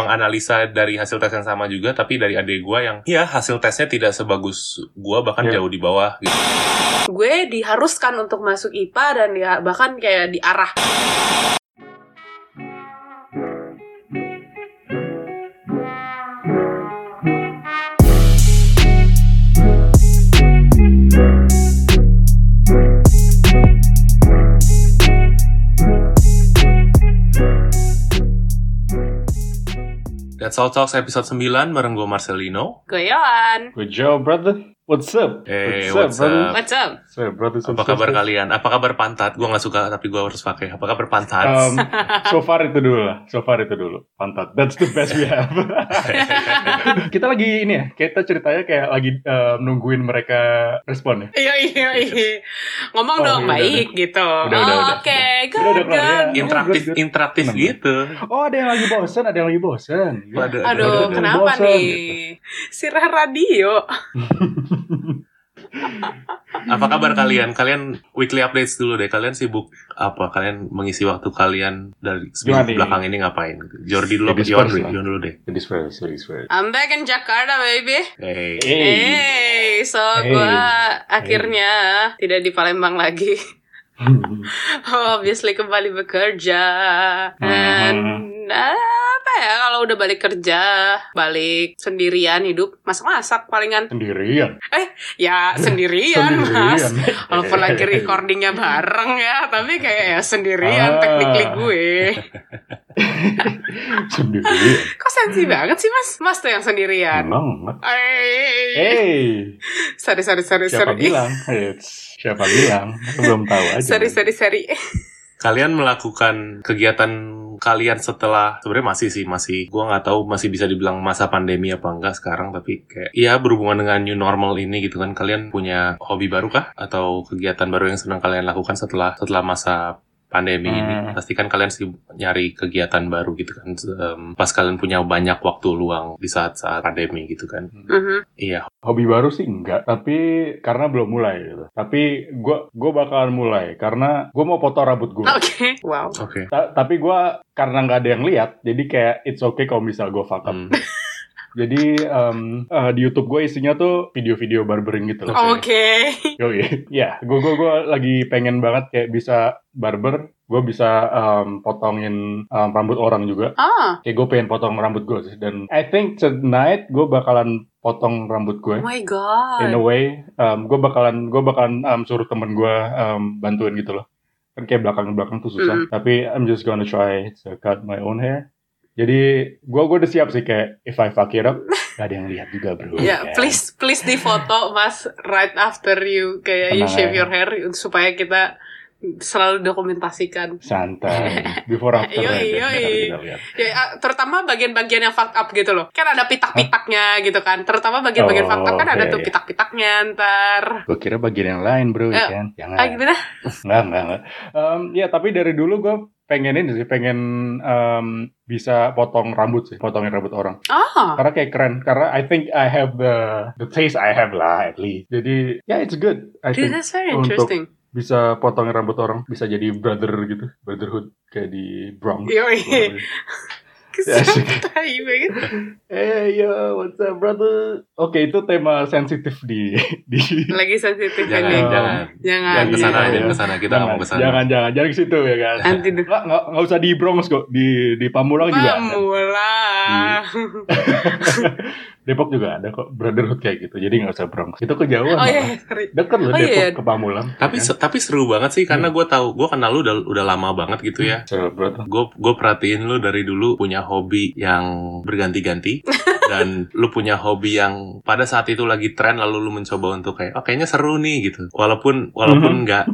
menganalisa dari hasil tes yang sama juga, tapi dari adik gue yang, ya hasil tesnya tidak sebagus gue, bahkan Iya. jauh di bawah. Gitu. gue diharuskan untuk masuk IPA dan ya bahkan kayak diarah That's All Talks episode 9 bareng gue Marcelino. gue Yohan Good job, brother. What's up? Hey, what's brother? up? what's up What's up, brother? Apa kabar kalian? Apa kabar pantat? Gue nggak suka tapi gue harus pakai. Apa kabar pantat? Um, so far itu dulu lah. So far itu dulu. Pantat. That's the best we have. kita lagi ini ya. Kita ceritanya kayak lagi um, nungguin mereka respon ya. iya iya iya ngomong Oh, dong iya, baik gitu Udah, udah, udah. oke Udah, udah kelar, ya. good interaktif, good, good. interaktif Seneng gitu. Oh, ada yang lagi bosen, ada yang lagi bosen. Aduh Aduh, kenapa bosan, nih gitu. sirah radio Apa kabar kalian? Kalian weekly updates dulu deh. Kalian sibuk apa? Kalian mengisi waktu kalian dari seminggu belakang ini ngapain? Jordi dulu apa lah. Yon dulu deh. First, ladies first. I'm back in Jakarta baby Hey. Hey. Hey, so Hey. gue akhirnya tidak di Palembang lagi. Obviously kembali bekerja. Dan apa ya kalau udah balik kerja, balik sendirian hidup, masak-masak palingan. Sendirian. Ya sendirian, mas. Sendirian. Walaupun lagi recordingnya bareng ya, tapi kayak ya sendirian Ah. technically gue. Sendirian. Kok sensi banget sih mas? Mas tuh yang sendirian. Emang. Eh, Hey, sorry sorry sorry siapa sorry. bilang? Eits, siapa bilang? Aku belum tahu aja. Sorry sorry sorry. Kalian melakukan kegiatan kalian setelah sebenarnya masih sih masih gua nggak tahu masih bisa dibilang masa pandemi apa enggak sekarang tapi kayak ya berhubungan dengan new normal ini gitu kan kalian punya hobi baru kah atau kegiatan baru yang sedang kalian lakukan setelah setelah masa pandemi ini Hmm. pastikan kalian sih nyari kegiatan baru gitu kan Em, pas kalian punya banyak waktu luang di saat-saat pandemi gitu kan Mhm. iya Hobi baru sih enggak, tapi karena belum mulai gitu. Tapi gua gua bakalan mulai karena gua mau potong rambut gua. Oke. Wow. oke Ta- tapi gua karena nggak ada yang lihat, jadi kayak it's okay kalau misal gua fuck up. Hmm. Jadi em, eh, di YouTube gue isinya tuh video-video barbering gitu loh. Oke. Yoi. Ya, gue gue gue lagi pengen banget kayak bisa barber, gue bisa em, potongin em, rambut orang juga. Ah. Kayak gue pengen potong rambut gue sih. Dan I think tonight gue bakalan potong rambut gue. Oh my god. In a way, gue bakalan gue bakalan em, suruh temen gue em, bantuin gitu loh. Kan kayak belakang-belakang tuh susah. Mm. Tapi I'm just gonna try to cut my own hair. Jadi gue gue udah siap sih kayak if I fuck it up, gak ada yang lihat juga bro. Ya, Kan? please please di foto Mas right after you kayak you Tenang shave aja. your hair supaya kita selalu dokumentasikan. santai before after Yoi, yoi. Ya, terutama bagian-bagian yang fucked up gitu loh. Kan ada pitak-pitaknya gitu kan. Terutama bagian-bagian Oh, fucked up kan ada oke. tuh pitak-pitaknya ntar. gue kira bagian yang lain bro Eh, ya kan jangan Ah gimana? nggak nggak nggak Em, ya tapi dari dulu gue pengen ini sih pengen em, bisa potong rambut sih potongin rambut orang Ah. karena kayak keren karena I think I have the the taste I have lah at least jadi ya it's good I Dude, think that's very untuk- interesting. bisa potongin rambut orang bisa jadi brother gitu brotherhood kayak di Bronx. Ya, banget. Hey yo, what's up brother? Oke, itu tema sensitif di di Lagi sensitif jangan ini. Jangan Jangan. jangan ke sana Iya, jangan iya. ke sana kita nggak mau ke sana Jangan, jangan, jangan ke situ ya kan. Nanti dulu. Nggak, nggak, nggak usah di Bronx kok, di di Pamulang juga. Pamulang. Depok juga ada kok brotherhood kayak gitu. Jadi nggak usah Bronx. Itu kejauhan. Oh iya, sorry. Deket loh Oh, Depok iya. ke Pamulang. tapi se- tapi seru banget sih karena gue tahu gue kenal lu udah udah lama banget gitu ya kan? Seru, bro. gue gue perhatiin lu dari dulu punya hobi yang berganti-ganti dan lu punya hobi yang pada saat itu lagi tren lalu lu mencoba untuk kayak oh kayaknya seru nih gitu walaupun walaupun nggak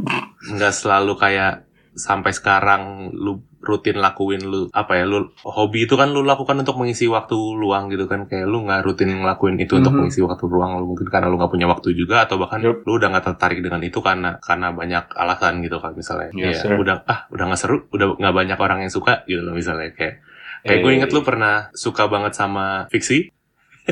nggak selalu kayak sampai sekarang lu rutin lakuin lu apa ya lu hobi itu kan lu lakukan untuk mengisi waktu luang gitu kan kayak lu nggak rutin ngelakuin itu untuk Mhm. mengisi waktu luang lu mungkin karena lu nggak punya waktu juga atau bahkan Yup. lu udah nggak tertarik dengan itu karena karena banyak alasan gitu kan misalnya Yes, sir. udah ah udah nggak seru udah nggak banyak orang yang suka gitu loh misalnya kayak kayak gue Eh. inget lu pernah suka banget sama fiksi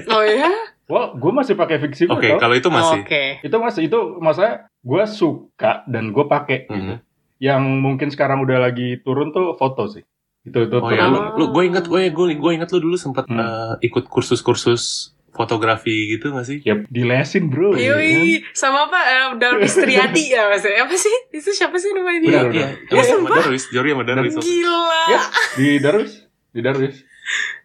Oh ya? Wah, gue masih pakai fiksi oke tau. kalau itu masih Oke. Itu masih itu maksudnya gue suka dan gue pakai. gitu. Yang mungkin sekarang udah lagi turun tuh foto sih. Itu itu Oh ya, lu, Oh. lu gue inget gue gue gue inget lu dulu sempat Hmm. eh, ikut kursus-kursus fotografi gitu gak sih? Yap, dilesin bro. Yoi, sama apa? Eh, Darwis Triadi ya maksudnya. Apa sih? Itu siapa sih namanya dia? Iya, iya, Ya, sama. Darwis, Jori sama Darwis. Gila. Ya, di Darwis, di Darwis.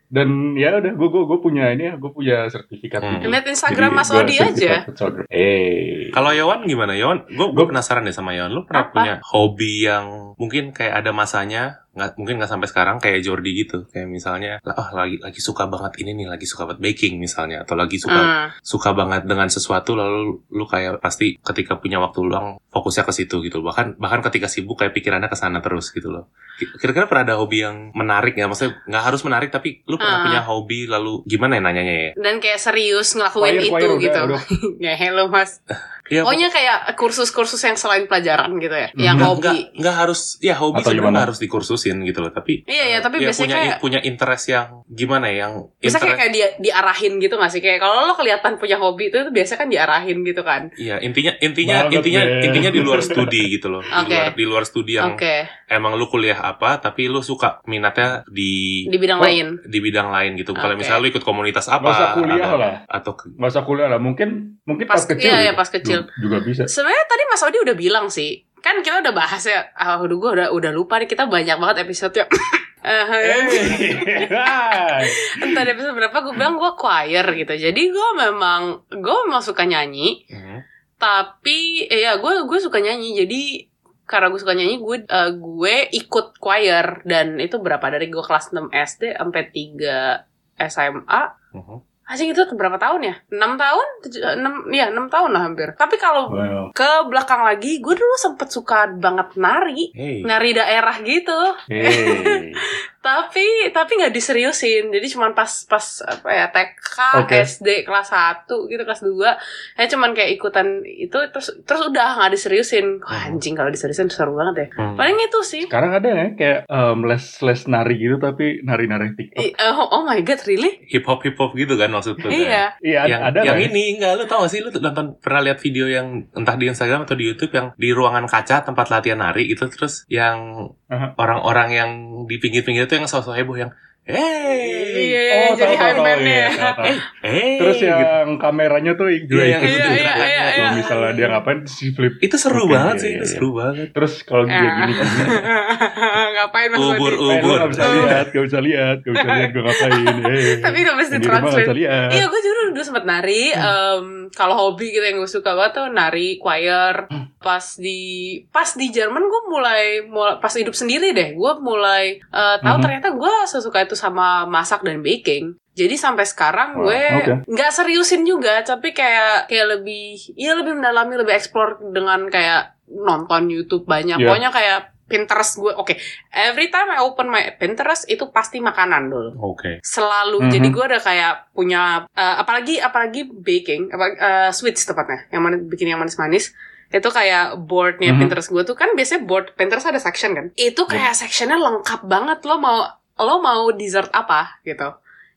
Dan ya udah, gue gue gue punya ini ya, gue punya sertifikat. Hmm. gitu. Lihat Instagram Jadi, Mas Odi aja. photographer. Eh, Kalau Yawan gimana? Yawan, gue gue Gua- penasaran deh sama Yawan. Lu pernah Apa? punya hobi yang mungkin kayak ada masanya, nggak mungkin nggak sampai sekarang kayak Jordi gitu. Kayak misalnya, oh lagi lagi suka banget ini nih, lagi suka banget baking misalnya, atau lagi suka Hmm. suka banget dengan sesuatu lalu lu kayak pasti ketika punya waktu luang fokusnya ke situ gitu bahkan bahkan ketika sibuk kayak pikirannya ke sana terus gitu loh kira-kira pernah ada hobi yang menarik ya maksudnya nggak harus menarik tapi lu pernah Ah. punya hobi lalu gimana ya nanyanya ya Dan kayak serius ngelakuin Choir, itu choir, udah, gitu. udah. ya hello Mas. Iya, Pokoknya kayak kursus-kursus yang selain pelajaran gitu ya. Yang nggak- hobi. nggak nggak harus ya hobi Atau sebenarnya harus dikursusin gitu loh tapi Iya, iya, tapi ya, biasanya punya kayak- punya interest yang gimana ya yang Bisa kayak, interest kayak dia diarahin gitu gak sih? Kayak kalau lo kelihatan punya hobi itu, itu biasa kan diarahin gitu kan. Iya intinya intinya Banget, intinya Ben. intinya di luar studi gitu loh di Oke. luar di luar studi yang Oke, emang lu kuliah apa tapi lu suka minatnya di di bidang Oh, lain. di bidang lain gitu. Kalau Oke. misalnya lu ikut komunitas apa usah kuliah atau, lah. atau usah kuliah lah. Mungkin mungkin pas, Pas- kecil. iya, gitu. iya, pas kecil. Juga- Juga bisa. Sebenarnya tadi Mas Odi udah bilang sih. Kan kita udah bahas ya. Ah, aduh gue udah udah lupa nih kita banyak banget episode yang Eh, hai. entah di episode berapa gue bilang gue choir gitu. Jadi gue memang gue memang suka nyanyi. Hmm. tapi eh, ya gue gue suka nyanyi jadi karena gue suka nyanyi gue eh, gue ikut choir dan itu berapa dari gue kelas 6 SD sampai 3 SMA Mhm. Anjing itu berapa tahun ya? 6 tahun? 6, ya 6 tahun lah hampir. Tapi kalau Well, ke belakang lagi, gue dulu sempet suka banget nari. Hey. Nari daerah gitu. hey. Tapi tapi nggak diseriusin. Jadi cuman pas pas apa ya TK, Oke. SD kelas 1 gitu kelas 2 ya cuman kayak ikutan itu terus terus udah nggak diseriusin. Wah, Hmm. anjing kalau diseriusin seru banget ya. Hmm. Paling itu sih. Sekarang ada ya kayak um, les les nari gitu tapi nari-nari TikTok. I- oh, oh my god, really? hip hop hip hop gitu kan maksud lu kan? Iya. Iya, yang ada yang ya. ini enggak lu tau gak sih lu tuh nonton pernah lihat video yang entah di Instagram atau di YouTube yang di ruangan kaca tempat latihan nari itu terus yang orang-orang yang di pinggir-pinggir itu yang sosok heboh yang hey Iya, Oh, jadi tahu, tahu, iya, hey Terus gitu. yang kameranya tuh juga Iya, yang ikut Iya, ikutin iya, gerakannya. iya, Kalau iya. misalnya dia ngapain si flip. itu seru banget iya, sih iya, itu iya. seru banget Terus kalau dia Ah. gini gini. Ngapain Mas Ubur, ubur. Eh, lu gak bisa lihat, gak bisa lihat, gak bisa lihat gue ngapain. Eh, Tapi gak mesti bisa lihat. Iya, gue juga dulu sempet nari. Em, kalau hobi gitu yang gue suka banget tuh nari, choir. Pas di pas di Jerman gue mulai, mulai pas hidup sendiri deh. Gue mulai eh, tahu Mhm. ternyata gue sesuka itu sama masak dan baking. Jadi sampai sekarang gue nggak seriusin juga, tapi kayak kayak lebih, ya lebih mendalami, lebih explore dengan kayak nonton YouTube banyak. Iya. Pokoknya kayak Pinterest gue, oke. Every time I open my Pinterest itu pasti makanan dulu oke selalu Mhm. jadi gue udah kayak punya eh, apalagi apalagi baking apa eh, sweets tepatnya yang mana bikin yang manis-manis itu kayak boardnya Mhm. Pinterest gue tuh kan biasanya board Pinterest ada section kan itu kayak sectionnya lengkap banget lo mau lo mau dessert apa gitu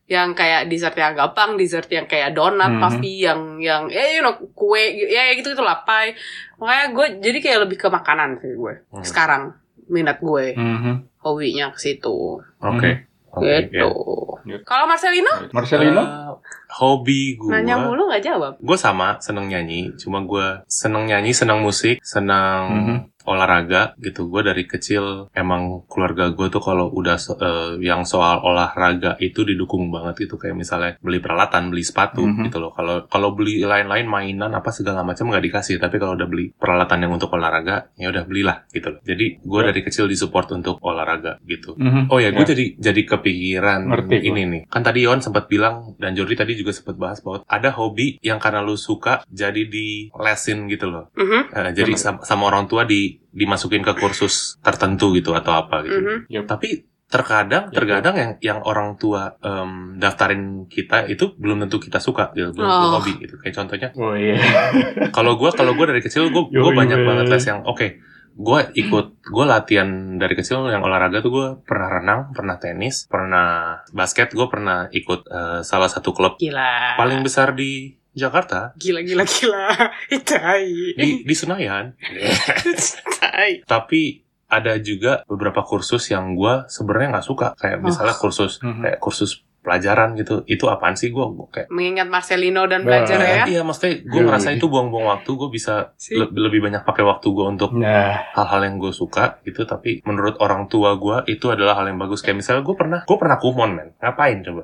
yang kayak dessert yang gampang dessert yang kayak donat Mhm. pasti yang yang ya you know kue ya gitu gitu lah pie makanya gue jadi kayak lebih ke makanan sih gue Hmm. sekarang minat gue Mhm. hobinya ke situ oke Oke, gitu ya. kalau Marcelino Marcelino? Eh, hobi gue Nanya mulu gak jawab. gue sama seneng nyanyi cuma gue seneng nyanyi seneng musik seneng Mhm. Olahraga gitu gue dari kecil emang keluarga gue tuh kalau udah so- eh, yang soal olahraga itu didukung banget itu kayak misalnya beli peralatan beli sepatu Mhm. gitu loh kalau kalau beli lain-lain mainan apa segala macam nggak dikasih tapi kalau udah beli peralatan yang untuk olahraga ya udah belilah gitu loh jadi gue Ya. dari kecil disupport untuk olahraga gitu Mhm. Oh ya, gue jadi jadi kepikiran Ngerti gua. ini nih. Kan tadi Yon sempat bilang dan Jordi tadi juga sempat bahas bahwa ada hobi yang karena lu suka jadi di lesin gitu loh. Mhm, Eh, jadi Benar. sama, sama orang tua di dimasukin ke kursus tertentu gitu atau apa gitu. mhm. Tapi terkadang Ya, terkadang yang yang orang tua em, daftarin kita itu belum tentu kita suka gitu, belum tentu Oh. hobi gitu. Kayak contohnya Oh iya. kalau gue kalau gue dari kecil gue gue banyak weh. banget les yang oke gue ikut gue latihan dari kecil yang olahraga tuh gue pernah renang pernah tenis pernah basket gue pernah ikut eh, salah satu klub Gila. paling besar di Jakarta? Gila, gila, gila. Tai. di di Senayan. Tai. tapi ada juga beberapa kursus yang gue sebenarnya nggak suka. Kayak misalnya kursus Mhm. kayak kursus pelajaran gitu. Itu apaan sih gue kayak Mengingat Marcelino dan Nah, belajar ya. iya maksudnya gue Yoi. ngerasa itu buang-buang waktu. Gue bisa le- lebih banyak pakai waktu gue untuk Nah, hal-hal yang gue suka gitu. Tapi menurut orang tua gue itu adalah hal yang bagus. Kayak misalnya gue pernah gue pernah kumon men. Ngapain coba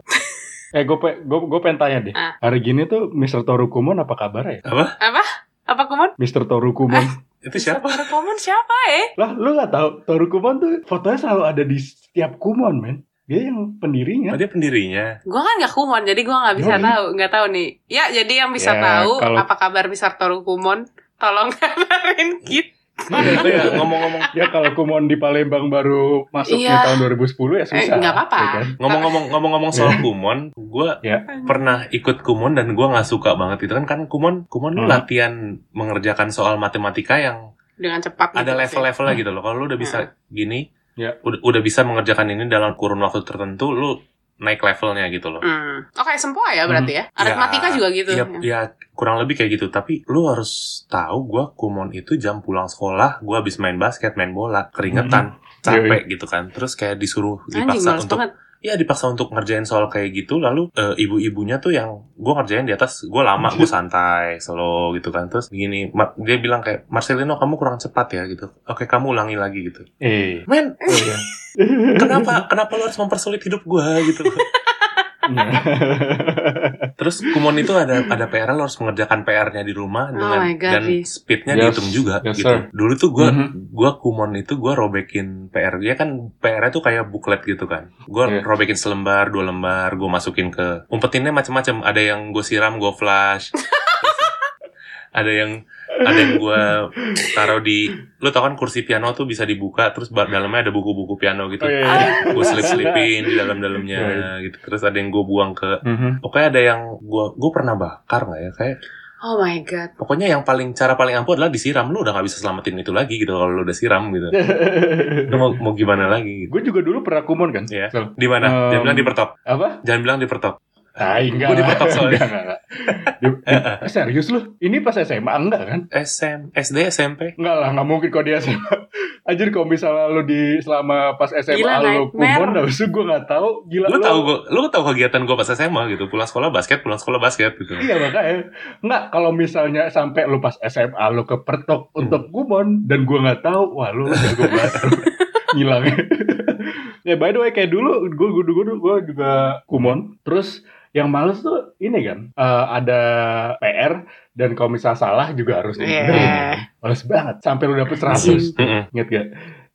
eh gue pe, gue gue pengen tanya deh. Ah. Hari gini tuh Mr. Torukumon apa kabar ya? apa Apa? Apa kumon? Mr. Torukumon. itu siapa Baru kumon siapa eh? lah, lu gak tahu Torukumon tuh fotonya selalu ada di setiap kumon, men. Dia yang pendirinya. oh, dia pendirinya Gue kan gak kumon, jadi gue gak bisa Yoi. tahu, nggak tahu nih. Ya, jadi yang bisa Ya, tahu kalau- apa kabar besar Toru Kumon, tolong kabarin kita. Iya, itu ya ngomong-ngomong Ya kalau kumon di Palembang baru masuk di Iya. tahun 2010 ya susah. Eh, nggak apa-apa. ya kan? ngomong-ngomong ngomong-ngomong soal kumon gue Ya. pernah ikut kumon dan gue nggak suka banget itu kan kan kumon kumon lu Hmm. latihan mengerjakan soal matematika yang Dengan cepat. ada gitu sih. level-levelnya gitu loh kalau lu udah bisa gini Ya. udah, udah bisa mengerjakan ini dalam kurun waktu tertentu lu naik levelnya gitu loh Hmm. Oke, sempoa ya berarti ya. Aritmatika Ya, juga gitu. ya, ya kurang lebih kayak gitu tapi lu harus tahu gue kumon itu jam pulang sekolah gue habis main basket main bola keringetan capek gitu kan terus kayak disuruh Anjing, dipaksa males untuk banget. ya dipaksa untuk ngerjain soal kayak gitu lalu eh, ibu-ibunya tuh yang gue ngerjain di atas gue lama gue santai slow gitu kan terus begini Ma- dia bilang kayak Marcelino kamu kurang cepat ya gitu oke kamu ulangi lagi gitu Eh. men Oh, iya. Kenapa kenapa lu harus mempersulit hidup gue gitu terus kumon itu ada ada PR lu harus mengerjakan PR-nya di rumah dengan Oh God, dan Ri. speednya Yes, dihitung juga yes, gitu sir. dulu tuh gue Mhm. gua kumon itu gue robekin PR dia kan PR-nya tuh kayak booklet gitu kan gue Iya. robekin selembar dua lembar gue masukin ke umpetinnya macam-macam ada yang gue siram gue flash ada yang ada yang gue taruh di lu tau kan kursi piano tuh bisa dibuka terus dalamnya ada buku-buku piano gitu Oh, iya, iya. gue selip-selipin di dalam-dalamnya gitu terus ada yang gue buang ke Mhm. pokoknya ada yang gue gue pernah bakar nggak ya kayak Oh my god. pokoknya yang paling cara paling ampuh adalah disiram lu udah nggak bisa selamatin itu lagi gitu kalau lu udah siram gitu lu mau, mau gimana lagi gitu. Gue juga dulu pernah kumon kan. Iya. So, di mana jangan Um, bilang di pertok apa? jangan bilang di pertok Ah, enggak. Gue dipetok soalnya. Enggak, enggak, enggak. Di- di- eh, serius lu? Ini pas SMA enggak kan? SM SD SMP Enggak lah, enggak mungkin kok dia SMA. Anjir kalau misalnya lu di selama pas SMA Gila, lu kumon, habis itu gue nggak tahu. Gila lu tahu gua lu tahu kegiatan gua pas SMA gitu pulang sekolah basket pulang sekolah basket gitu Iya makanya Enggak kalau misalnya sampai lu pas SMA lu ke Pertok Hmm. untuk kumon dan gua nggak tahu wah lu jago banget ngilang ya by the way kayak dulu gua gua gua, gua juga kumon terus yang males tuh ini kan eh, ada PR dan kalau misal salah juga harus Iya. dibenerin. males banget sampai lu dapet 100 Mm-mm. Ingat gak?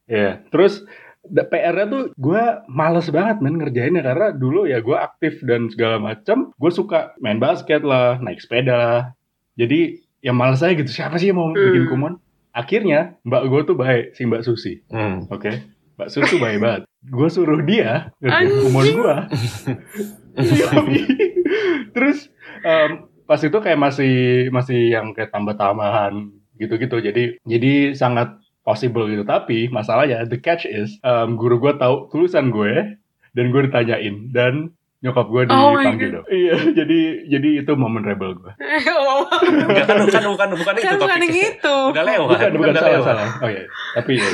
Ya, terus da- PR-nya tuh gue males banget men ngerjainnya karena dulu ya gue aktif dan segala macam. Gue suka main basket lah, naik sepeda lah. Jadi yang males aja gitu. Siapa sih yang mau bikin Hmm. kumon? Akhirnya mbak gue tuh baik, si mbak Susi. Hmm. Oke, mbak Susi baik banget. Gue suruh dia ngerjain kumon gue. Terus em, pas itu kayak masih masih yang kayak tambah-tambahan gitu-gitu. Jadi jadi sangat possible gitu. Tapi masalahnya the catch is em, guru gue tahu tulisan gue dan gue ditanyain dan nyokap gue Oh my dipanggil dong. Iya, jadi jadi itu momen rebel gue. oh, Enggak kan bukan bukan bukan itu kan bukan yang itu. Udah lewat. Bukan bukan udah salah lewat. salah. Oh iya, tapi ya.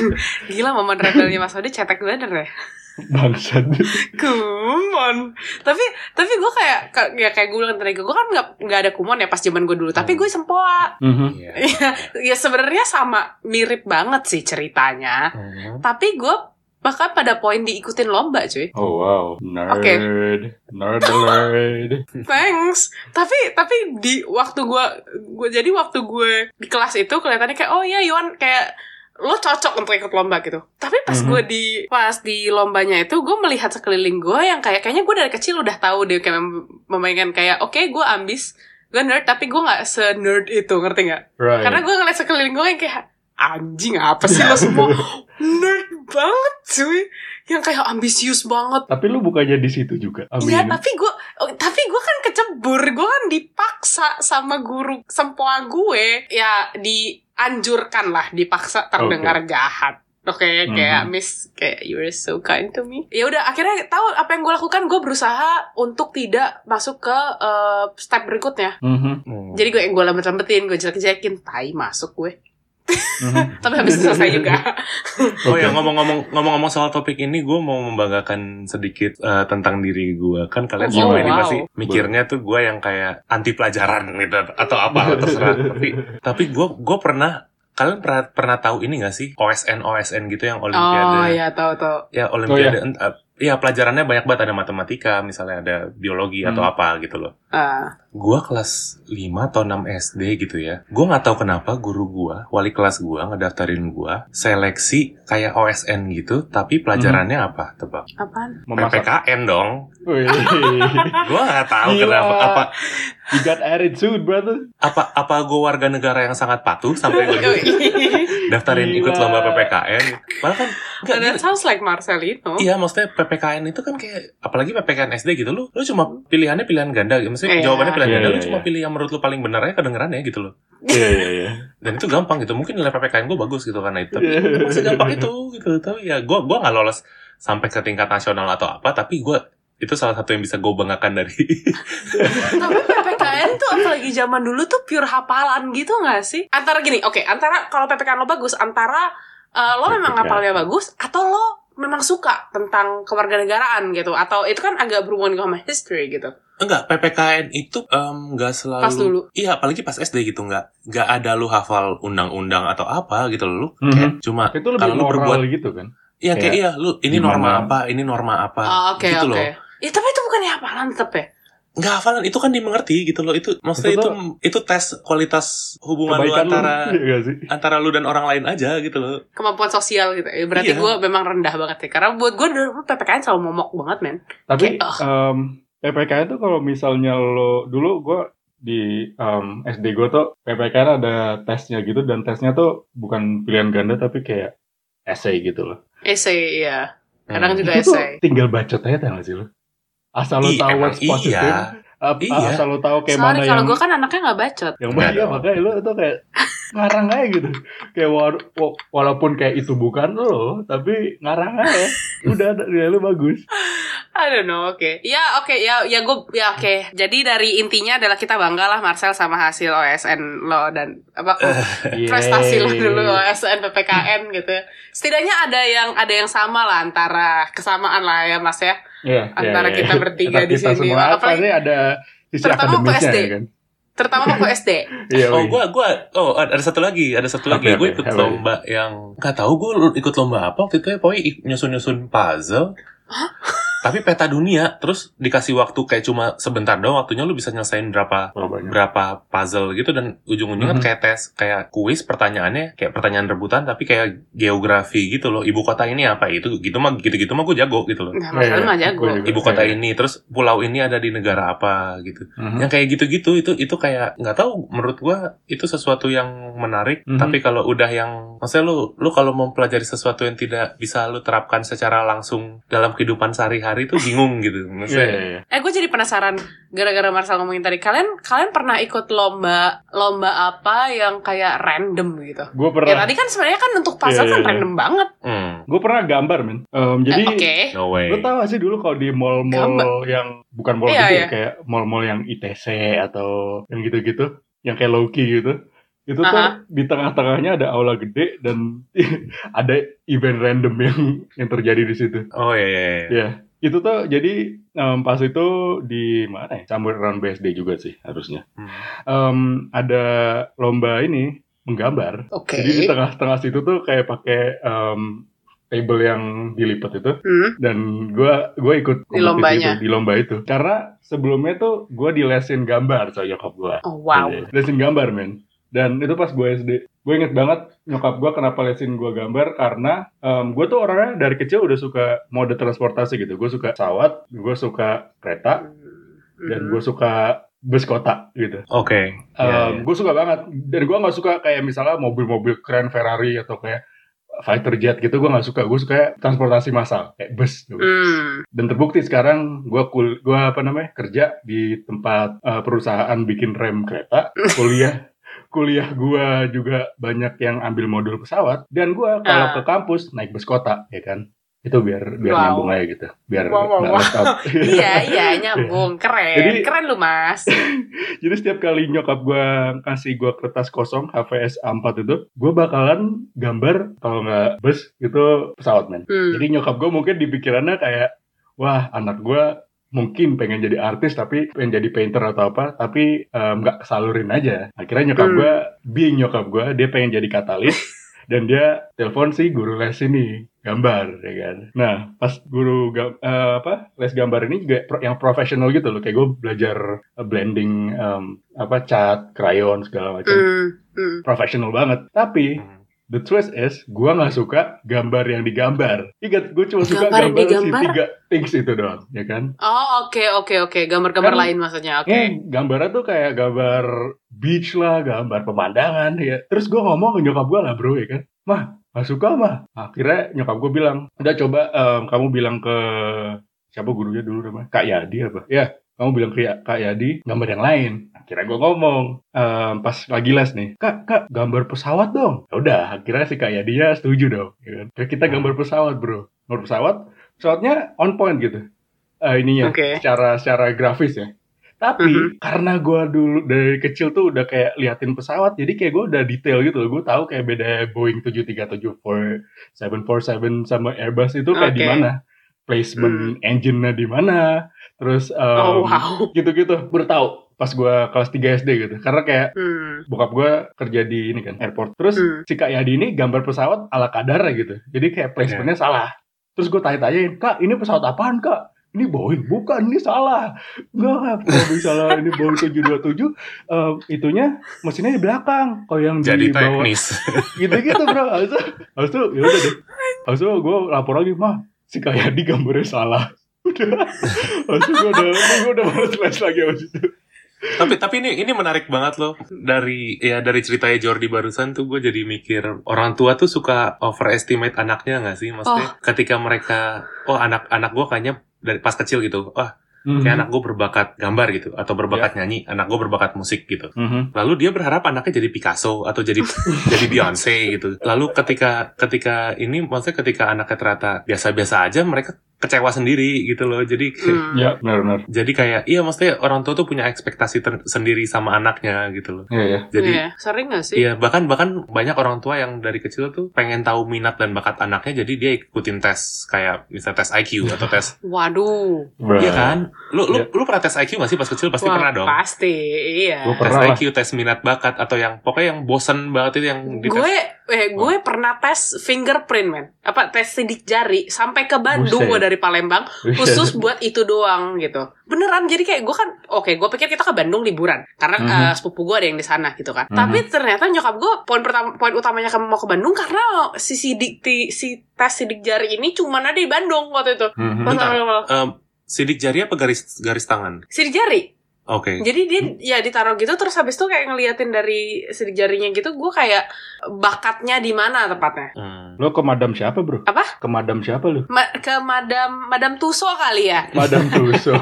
Gila momen rebelnya Mas Odi cetek bener ya. Bangsat. Kumon. Tapi tapi gue kayak ka- ya kayak gue bilang tadi gue kan nggak nggak ada kumon ya pas zaman gue dulu. Tapi gue sempoa. Mhm. Iya. Iya, ya sebenarnya sama mirip banget sih ceritanya. Hmm. Tapi gue bahkan pada poin diikutin lomba cuy. Oh wow, nerd, Oke. nerd alert. Thanks. Tapi tapi di waktu gue gue jadi waktu gue di kelas itu kelihatannya kayak oh ya Yuan kayak lo cocok untuk ikut lomba gitu. Tapi pas Mhm. gue di pas di lombanya itu gue melihat sekeliling gue yang kayak kayaknya gue dari kecil udah tahu deh kayak mem- memainkan kayak oke gue ambis gue nerd tapi gue nggak se nerd itu ngerti nggak? Right. Karena gue ngeliat sekeliling gue yang kayak anjing apa sih lo semua nerd banget cuy yang kayak ambisius banget Tapi lu bukannya di situ juga. Iya, tapi gue, tapi gue kan kecebur, gue kan dipaksa sama guru sempoa gue, ya dianjurkan lah, dipaksa terdengar jahat. Oke, kayak Mhm. Miss, kayak you are so kind to me. Ya udah, akhirnya tahu apa yang gue lakukan, gue berusaha untuk tidak masuk ke eh, step berikutnya. Mhm. Hmm. Jadi gue yang gue lambet-lambetin, gue jelek-jelekin, tai masuk gue. Mhm. Tapi habis itu selesai juga. Oh Oke. ya ngomong-ngomong ngomong-ngomong soal topik ini, gue mau membanggakan sedikit eh, tentang diri gue. Kan kalian Oh, semua ini wow. pasti mikirnya tuh gue yang kayak anti pelajaran gitu atau apa terserah. tapi tapi gue gue pernah kalian pernah pernah tahu ini gak sih OSN OSN gitu yang Olimpiade? Oh ya tahu tahu. Ya Olimpiade. ent- eh, Iya pelajarannya banyak banget ada matematika, misalnya ada biologi atau Hmm. apa gitu loh. Ah, Gua kelas 5 atau 6 SD gitu ya. Gua nggak tahu kenapa guru gua, wali kelas gua ngedaftarin gua seleksi kayak OSN gitu, tapi pelajarannya apa? Tebak. apaan? Memasak. PPKN dong. Gua nggak tahu Gila. kenapa apa You got attitude, brother. apa apa gua warga negara yang sangat patuh sampai gua daftarin ikut lomba PPKN. Malah kan enggak That sounds like Marcelino. Iya, maksudnya PPKN itu kan kayak apalagi PPKN SD gitu lu, lu cuma pilihannya pilihan ganda, gitu. maksudnya Iya. jawabannya pilihan Iya, ganda, lu iya, cuma iya. pilih yang menurut lu paling benar aja kedengeran ya gitu loh. Iya, iya, iya. Dan itu gampang gitu. Mungkin nilai PPKN gue bagus gitu karena itu. Tapi emang segampang itu gitu. Tapi ya gue gua nggak lolos sampai ke tingkat nasional atau apa. Tapi gue itu salah satu yang bisa gue banggakan dari. Tapi PPKN tuh apalagi zaman dulu tuh pure hafalan gitu gak sih? Antara gini, oke, antara kalau PPKN lo bagus, antara uh, lo memang PPKN. hafalnya bagus atau lo memang suka tentang kewarganegaraan gitu atau itu kan agak berhubungan sama history gitu. Enggak, PPKN itu em, nggak selalu. Pas dulu. Iya, apalagi pas SD gitu nggak nggak ada lu hafal undang-undang atau apa gitu loh. Lu Mhm. kayak cuma Itu lebih kalau lu moral berbuat gitu kan. Iya kayak Kayak iya lu ini gimana? norma apa, ini norma apa. Oh, oke gitu oke. loh. Ya, tapi itu bukan hafalan tetep ya? Nggak hafalan itu kan dimengerti gitu loh. Itu maksudnya Itu itu tuh- itu, tes kualitas hubungan lu Kebaikan lu. antara Iya sih? antara lu dan orang lain aja gitu loh. Kemampuan sosial gitu. Ya, berarti Iya. gue memang rendah banget ya. Karena buat gue dulu PPKN selalu momok banget men. Tapi Kayak, em, PPKN tuh kalau misalnya lo dulu gue di em, SD gue tuh PPKN ada tesnya gitu dan tesnya tuh bukan pilihan ganda tapi kayak essay gitu loh. Essay ya. Kadang Hmm. juga Itu tuh essay. tinggal bacot aja tau gak sih lo? Asal lo Iya, tahu what's positive, iya. ap- Iya. asal lo tahu kayak Sorry mana kalau yang gue kan anaknya gak bacot. yang Nggak bahaya dong. makanya lo itu kayak ngarang aja gitu kayak wa- wa- walaupun kayak itu bukan lo tapi ngarang aja udah nilai lo bagus I don't know, oke. Ya, oke, ya, ya gue, ya, oke. Jadi dari intinya adalah kita bangga lah Marcel sama hasil OSN lo dan apa prestasi lo Yeay. dulu OSN PPKN gitu. ya. Setidaknya ada yang ada yang sama lah antara kesamaan lah ya Mas ya. Iya, Antara iya, kita bertiga di kita sini. semua apa Apalagi- nih ada sisi terutama waktu akademisnya SD. ya kan Terutama waktu SD. iya Oh, gua gua oh ada satu lagi, ada satu lagi. Oke, Gue ikut apa lomba yang nggak tahu gue ikut lomba apa waktu itu ya, pokoknya nyusun-nyusun puzzle. Tapi peta dunia, terus dikasih waktu kayak cuma sebentar doang waktunya lu bisa nyelesain berapa Oh, banyak. berapa puzzle gitu dan ujung-ujungnya Mhm. kayak tes kayak kuis pertanyaannya kayak pertanyaan rebutan tapi kayak geografi gitu loh ibu kota ini apa itu gitu mah gitu-gitu mah gue jago gitu loh Nah, Iya, mah jago. gue ibu kota ini terus pulau ini ada di negara apa gitu Mhm. yang kayak gitu-gitu itu itu kayak nggak tahu menurut gua itu sesuatu yang menarik Mhm. tapi kalau udah yang maksudnya lu lu kalau mempelajari sesuatu yang tidak bisa lu terapkan secara langsung dalam kehidupan sehari-hari itu bingung gitu maksudnya iya, iya. Eh gue jadi penasaran gara-gara Marcel ngomongin tadi kalian kalian pernah ikut lomba lomba apa yang kayak random gitu? gue Ya pernah tadi kan sebenarnya kan untuk puzzle Iya, kan iya, random banget. hmm, gue pernah gambar men Em, jadi Eh, Oke. no way Lo tau gak sih dulu kalau di mall-mall yang bukan mall Iya, gede iya. kayak mall-mall yang ITC atau yang gitu-gitu, yang kayak Loki gitu. Itu tuh Aha. di tengah-tengahnya ada aula gede dan ada event random yang yang terjadi di situ. oh iya iya, iya. Itu tuh jadi em, pas itu di mana ya? Campur Run BSD juga sih harusnya. Hmm. Em, ada lomba ini menggambar. Oke. Jadi di tengah-tengah situ tuh kayak pakai em, table yang dilipat itu Hmm. dan gua gua ikut Di lombanya. itu, di lomba itu karena sebelumnya tuh gua dilesin gambar sama nyokap gua Oh wow. Iya, lesin gambar men dan itu pas gue SD gue inget banget nyokap gua kenapa lesin gua gambar karena em, gua tuh orangnya dari kecil udah suka mode transportasi gitu. Gue suka pesawat gue suka kereta dan gue suka bus kota gitu. Oke. Iya, iya. Gue suka banget. Dan gue nggak suka kayak misalnya mobil-mobil keren Ferrari atau kayak fighter jet gitu gue nggak suka. Gue suka transportasi massal kayak bus gitu. Hmm. dan terbukti sekarang gue kul gua apa namanya kerja di tempat eh, perusahaan bikin rem kereta kuliah kuliah gue juga banyak yang ambil modul pesawat dan gue kalau Ah. ke kampus naik bus kota ya kan Itu biar biar Wow. nyambung aja gitu. Biar Wow, wow, wow. iya iya nyambung keren Jadi- keren lu mas Jadi setiap kali nyokap gue kasih gue kertas kosong HVS A4 itu, gue bakalan gambar kalau nggak bus itu pesawat men. Hmm. Jadi nyokap gue mungkin di pikirannya kayak, wah anak gue mungkin pengen jadi artis tapi pengen jadi painter atau apa, tapi nggak kesalurin aja. Akhirnya nyokap Hmm. gue, being nyokap gue, dia pengen jadi katalis. dan dia telepon si guru les ini gambar ya kan nah pas guru ga- eh, apa les gambar ini juga pro- yang profesional gitu loh kayak gue belajar eh, blending em, apa cat krayon segala macam Hmm, hmm. profesional banget tapi Hmm. The twist is gue nggak suka gambar yang digambar ingat gue cuma suka Gambar yang gambar, si digambar? tiga things itu doang ya kan oh oke oke oke gambar-gambar Kan- lain maksudnya oke Eh, gambarnya tuh kayak gambar beach lah, gambar pemandangan ya. Terus gue ngomong ke nyokap gue lah bro ya kan. Mah, gak suka mah. Akhirnya nyokap gue bilang, udah coba em, kamu bilang ke siapa gurunya dulu namanya? Kak Yadi apa? Ya, kamu bilang ke Kak Yadi gambar yang lain. Akhirnya gue ngomong em, pas lagi les nih, kak, kak gambar pesawat dong. Ya udah, akhirnya si Kak Yadi ya setuju dong. Ya kan? Kayak kita gambar pesawat bro. Gambar pesawat, pesawatnya on point gitu. Eh, ininya, Oke. secara secara grafis ya. Tapi Mhm. karena gue dulu dari kecil tuh udah kayak liatin pesawat, jadi kayak gue udah detail gitu loh. Gue tahu kayak beda Boeing 737 747 sama Airbus itu kayak di Oke. mana, placement engine-nya di mana, terus oh um, wow gitu-gitu. Gue udah tahu pas gue kelas 3 SD gitu. Karena kayak Hmm. bokap gue kerja di ini kan airport. Terus Hmm. si Kak Yadi ini gambar pesawat ala kadarnya gitu. Jadi kayak placementnya salah. Terus gue tanya-tanyain, kak ini pesawat apaan kak? Ini Boeing, bukan, ini salah. Enggak, kalau misalnya ini Boeing 727, eh, itunya mesinnya di belakang. Kalau yang Jadi di bawah, teknis. gitu-gitu bro. Itu, habis itu ya udah deh. Itu gue lapor lagi, mah, si Kak Yadi gambarnya salah. Udah, itu gue udah, gue udah males les lagi habis itu. Tapi tapi ini ini menarik banget loh. Dari ya dari ceritanya Jordi barusan tuh gue jadi mikir orang tua tuh suka overestimate anaknya nggak sih? Maksudnya ketika mereka oh anak anak gue kayaknya dari pas kecil gitu wah Mhm. kayak anak gue berbakat gambar gitu atau berbakat nyanyi anak gue berbakat musik gitu. Mhm. lalu dia berharap anaknya jadi Picasso atau jadi jadi Beyonce gitu. Lalu ketika ketika ini maksudnya ketika anaknya ternyata biasa-biasa aja mereka kecewa sendiri gitu loh jadi Hmm. Ya, benar-benar. jadi kayak iya maksudnya orang tua tuh punya ekspektasi ter- sendiri sama anaknya gitu loh Iya, ya. jadi Iya, sering gak sih? Iya, bahkan bahkan banyak orang tua yang dari kecil tuh pengen tahu minat dan bakat anaknya, jadi dia ikutin tes kayak misalnya tes IQ atau tes, Waduh. iya kan? Lu lu Iya. lu pernah tes IQ gak sih pas kecil? Pasti Wah, pernah dong. Pasti, iya. Gua Tes pernah. IQ, tes minat bakat atau yang pokoknya yang bosen banget itu yang di Gue, eh, gue pernah tes fingerprint, men. Apa, tes sidik jari. Sampai ke Bandung gue dari Palembang. Khusus buat itu doang, gitu. Beneran, jadi kayak gue kan, oke, gue pikir kita ke Bandung liburan. Karena Mhm. eh, sepupu gue ada yang di sana, gitu kan. Mhm. Tapi ternyata nyokap gue, poin pertama, poin utamanya kamu mau ke Bandung, karena si sidik, ti- si tes sidik jari ini cuma ada di Bandung waktu itu. Mhm. Pas Bentar. Em, sidik jari apa garis garis tangan? Sidik jari. Oke. Jadi dia ya ditaruh gitu terus habis itu kayak ngeliatin dari sidik jarinya gitu gue kayak bakatnya di mana tepatnya. Hmm. Lo ke madam siapa bro? Apa? Ke madam siapa lu? Ma- ke Madam Madam Tuso kali ya. Madam Tuso.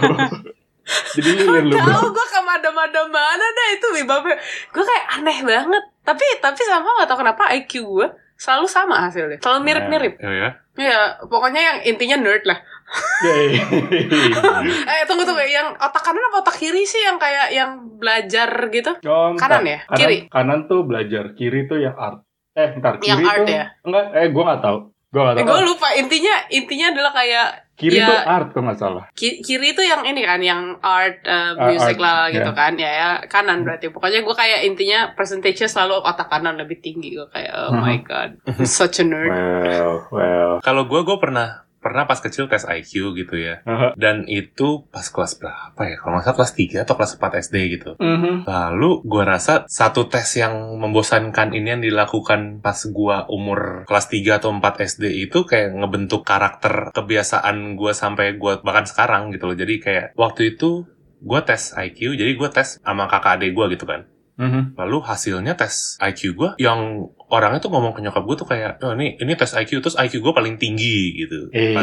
Jadi lu bro. Tahu gue ke Madam-Madam mana dah itu bibabnya. Gue kayak aneh banget. Tapi tapi sama nggak tahu kenapa IQ gue selalu sama hasilnya. Selalu mirip-mirip. Ya ya. Ya, pokoknya yang intinya nerd lah. Eh, tunggu tunggu, yang otak kanan apa otak kiri sih yang kayak yang belajar gitu? Oh, Kanan ya? Kanan, Kiri? Kanan tuh belajar, kiri tuh yang art. Eh, ntar kiri Yang art tuh ya? enggak, eh gua nggak tahu. Gua nggak Eh, tahu. gue lupa intinya intinya adalah kayak kiri ya. tuh art kalau nggak salah. Ki- kiri itu yang ini kan yang art uh, music art, lah gitu ya. kan ya ya kanan berarti pokoknya gue kayak intinya percentage selalu otak kanan lebih tinggi gue kayak oh my god I'm such a nerd Well, well. Kalau gue gue pernah pernah pas kecil tes IQ gitu ya. Aha. Dan itu pas kelas berapa ya? Kalau nggak salah kelas 3 atau kelas 4 SD gitu. Mhm. Lalu gua rasa satu tes yang membosankan ini yang dilakukan pas gua umur kelas 3 atau 4 SD itu kayak ngebentuk karakter kebiasaan gua sampai gua bahkan sekarang gitu loh. Jadi kayak waktu itu gua tes IQ, jadi gua tes sama kakak adik gua gitu kan. Mhm. Lalu hasilnya tes IQ gue yang orangnya tuh ngomong ke nyokap gue tuh kayak, oh ini ini tes IQ terus IQ gue paling tinggi gitu. Eh, Pas,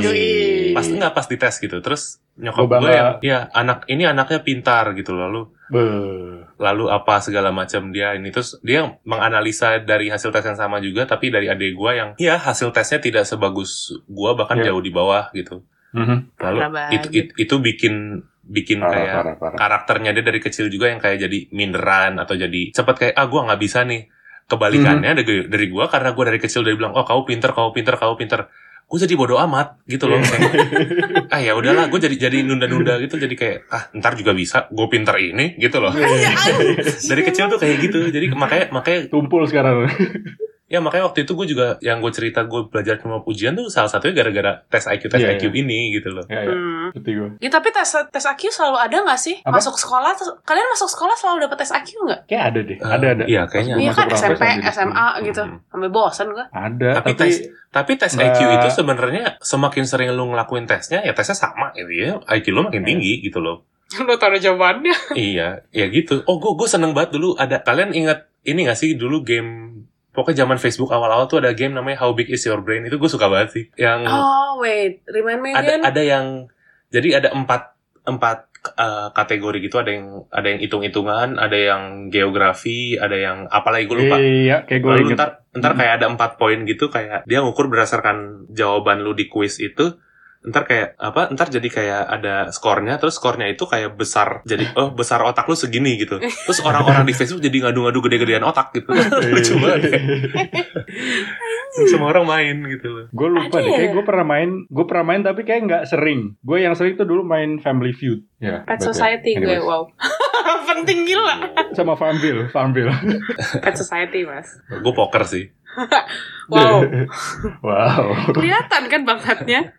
pas enggak pas dites gitu. Terus nyokap gue yang, ya anak ini anaknya pintar gitu. Lalu Beuh. lalu apa segala macam dia ini terus dia menganalisa dari hasil tes yang sama juga tapi dari adik gue yang ya hasil tesnya tidak sebagus gue bahkan Ya. jauh di bawah gitu. Mhm. Lalu itu, itu itu bikin bikin Parah, kayak parah, parah. karakternya dia dari kecil juga yang kayak jadi minderan atau jadi cepet kayak ah gua nggak bisa nih. Kebalikannya dari dari gua karena gua dari kecil dari bilang oh kamu pinter kamu pinter kamu pinter. Gue jadi bodoh amat gitu loh. Kayak, ah ya udahlah gue jadi jadi nunda-nunda gitu jadi kayak ah ntar juga bisa gue pinter ini gitu loh. Dari kecil tuh kayak gitu jadi makanya makanya Tumpul sekarang. Ya makanya waktu itu gue juga yang gue cerita gue belajar cuma pujian tuh salah satunya gara-gara tes IQ tes Iya, IQ ini gitu loh ya, ya. Hmm. Ngerti gue. Ya, tapi tes tes IQ selalu ada nggak sih? Apa? Masuk sekolah, kalian masuk sekolah selalu dapat tes IQ nggak? Kayak ada deh. Eh, ada ada. iya, kayaknya. Iya masuk kan SMP, SMA sini. gitu. Hmm. Sampai bosan gua. Ada. Tapi Tapi, tes- Tapi tes Nggak. IQ itu sebenarnya semakin sering lu ngelakuin tesnya, ya tesnya sama gitu ya. IQ lu makin Iya. tinggi gitu loh. Lu tahu jawabannya. iya, ya gitu. Oh, gue gue seneng banget dulu ada. Kalian ingat ini gak sih dulu game Pokoknya zaman Facebook awal-awal tuh ada game namanya How Big Is Your Brain itu gue suka banget sih. Yang Oh wait, remind me ada again. ada yang jadi ada empat empat eh, kategori gitu. Ada yang ada yang hitung-hitungan, ada yang geografi, ada yang apalagi gue lupa. Iya, kayak gue Lalu inget. ntar, ntar kayak ada empat poin gitu kayak dia ngukur berdasarkan jawaban lu di quiz itu ntar kayak apa ntar jadi kayak ada skornya terus skornya itu kayak besar jadi oh besar otak lu segini gitu terus orang-orang di Facebook jadi ngadu-ngadu gede-gedean otak gitu lucu banget semua orang main gitu loh Gue lupa deh, ya? kayak gue pernah main, gue pernah main tapi kayak nggak sering. Gue yang sering tuh dulu main Family Feud. Ya, Pet betul. Society gue, wow. Penting gila. Sama Farmville, Farmville. Pet Society, Mas. gue poker sih Wow. wow. Kelihatan kan bakatnya.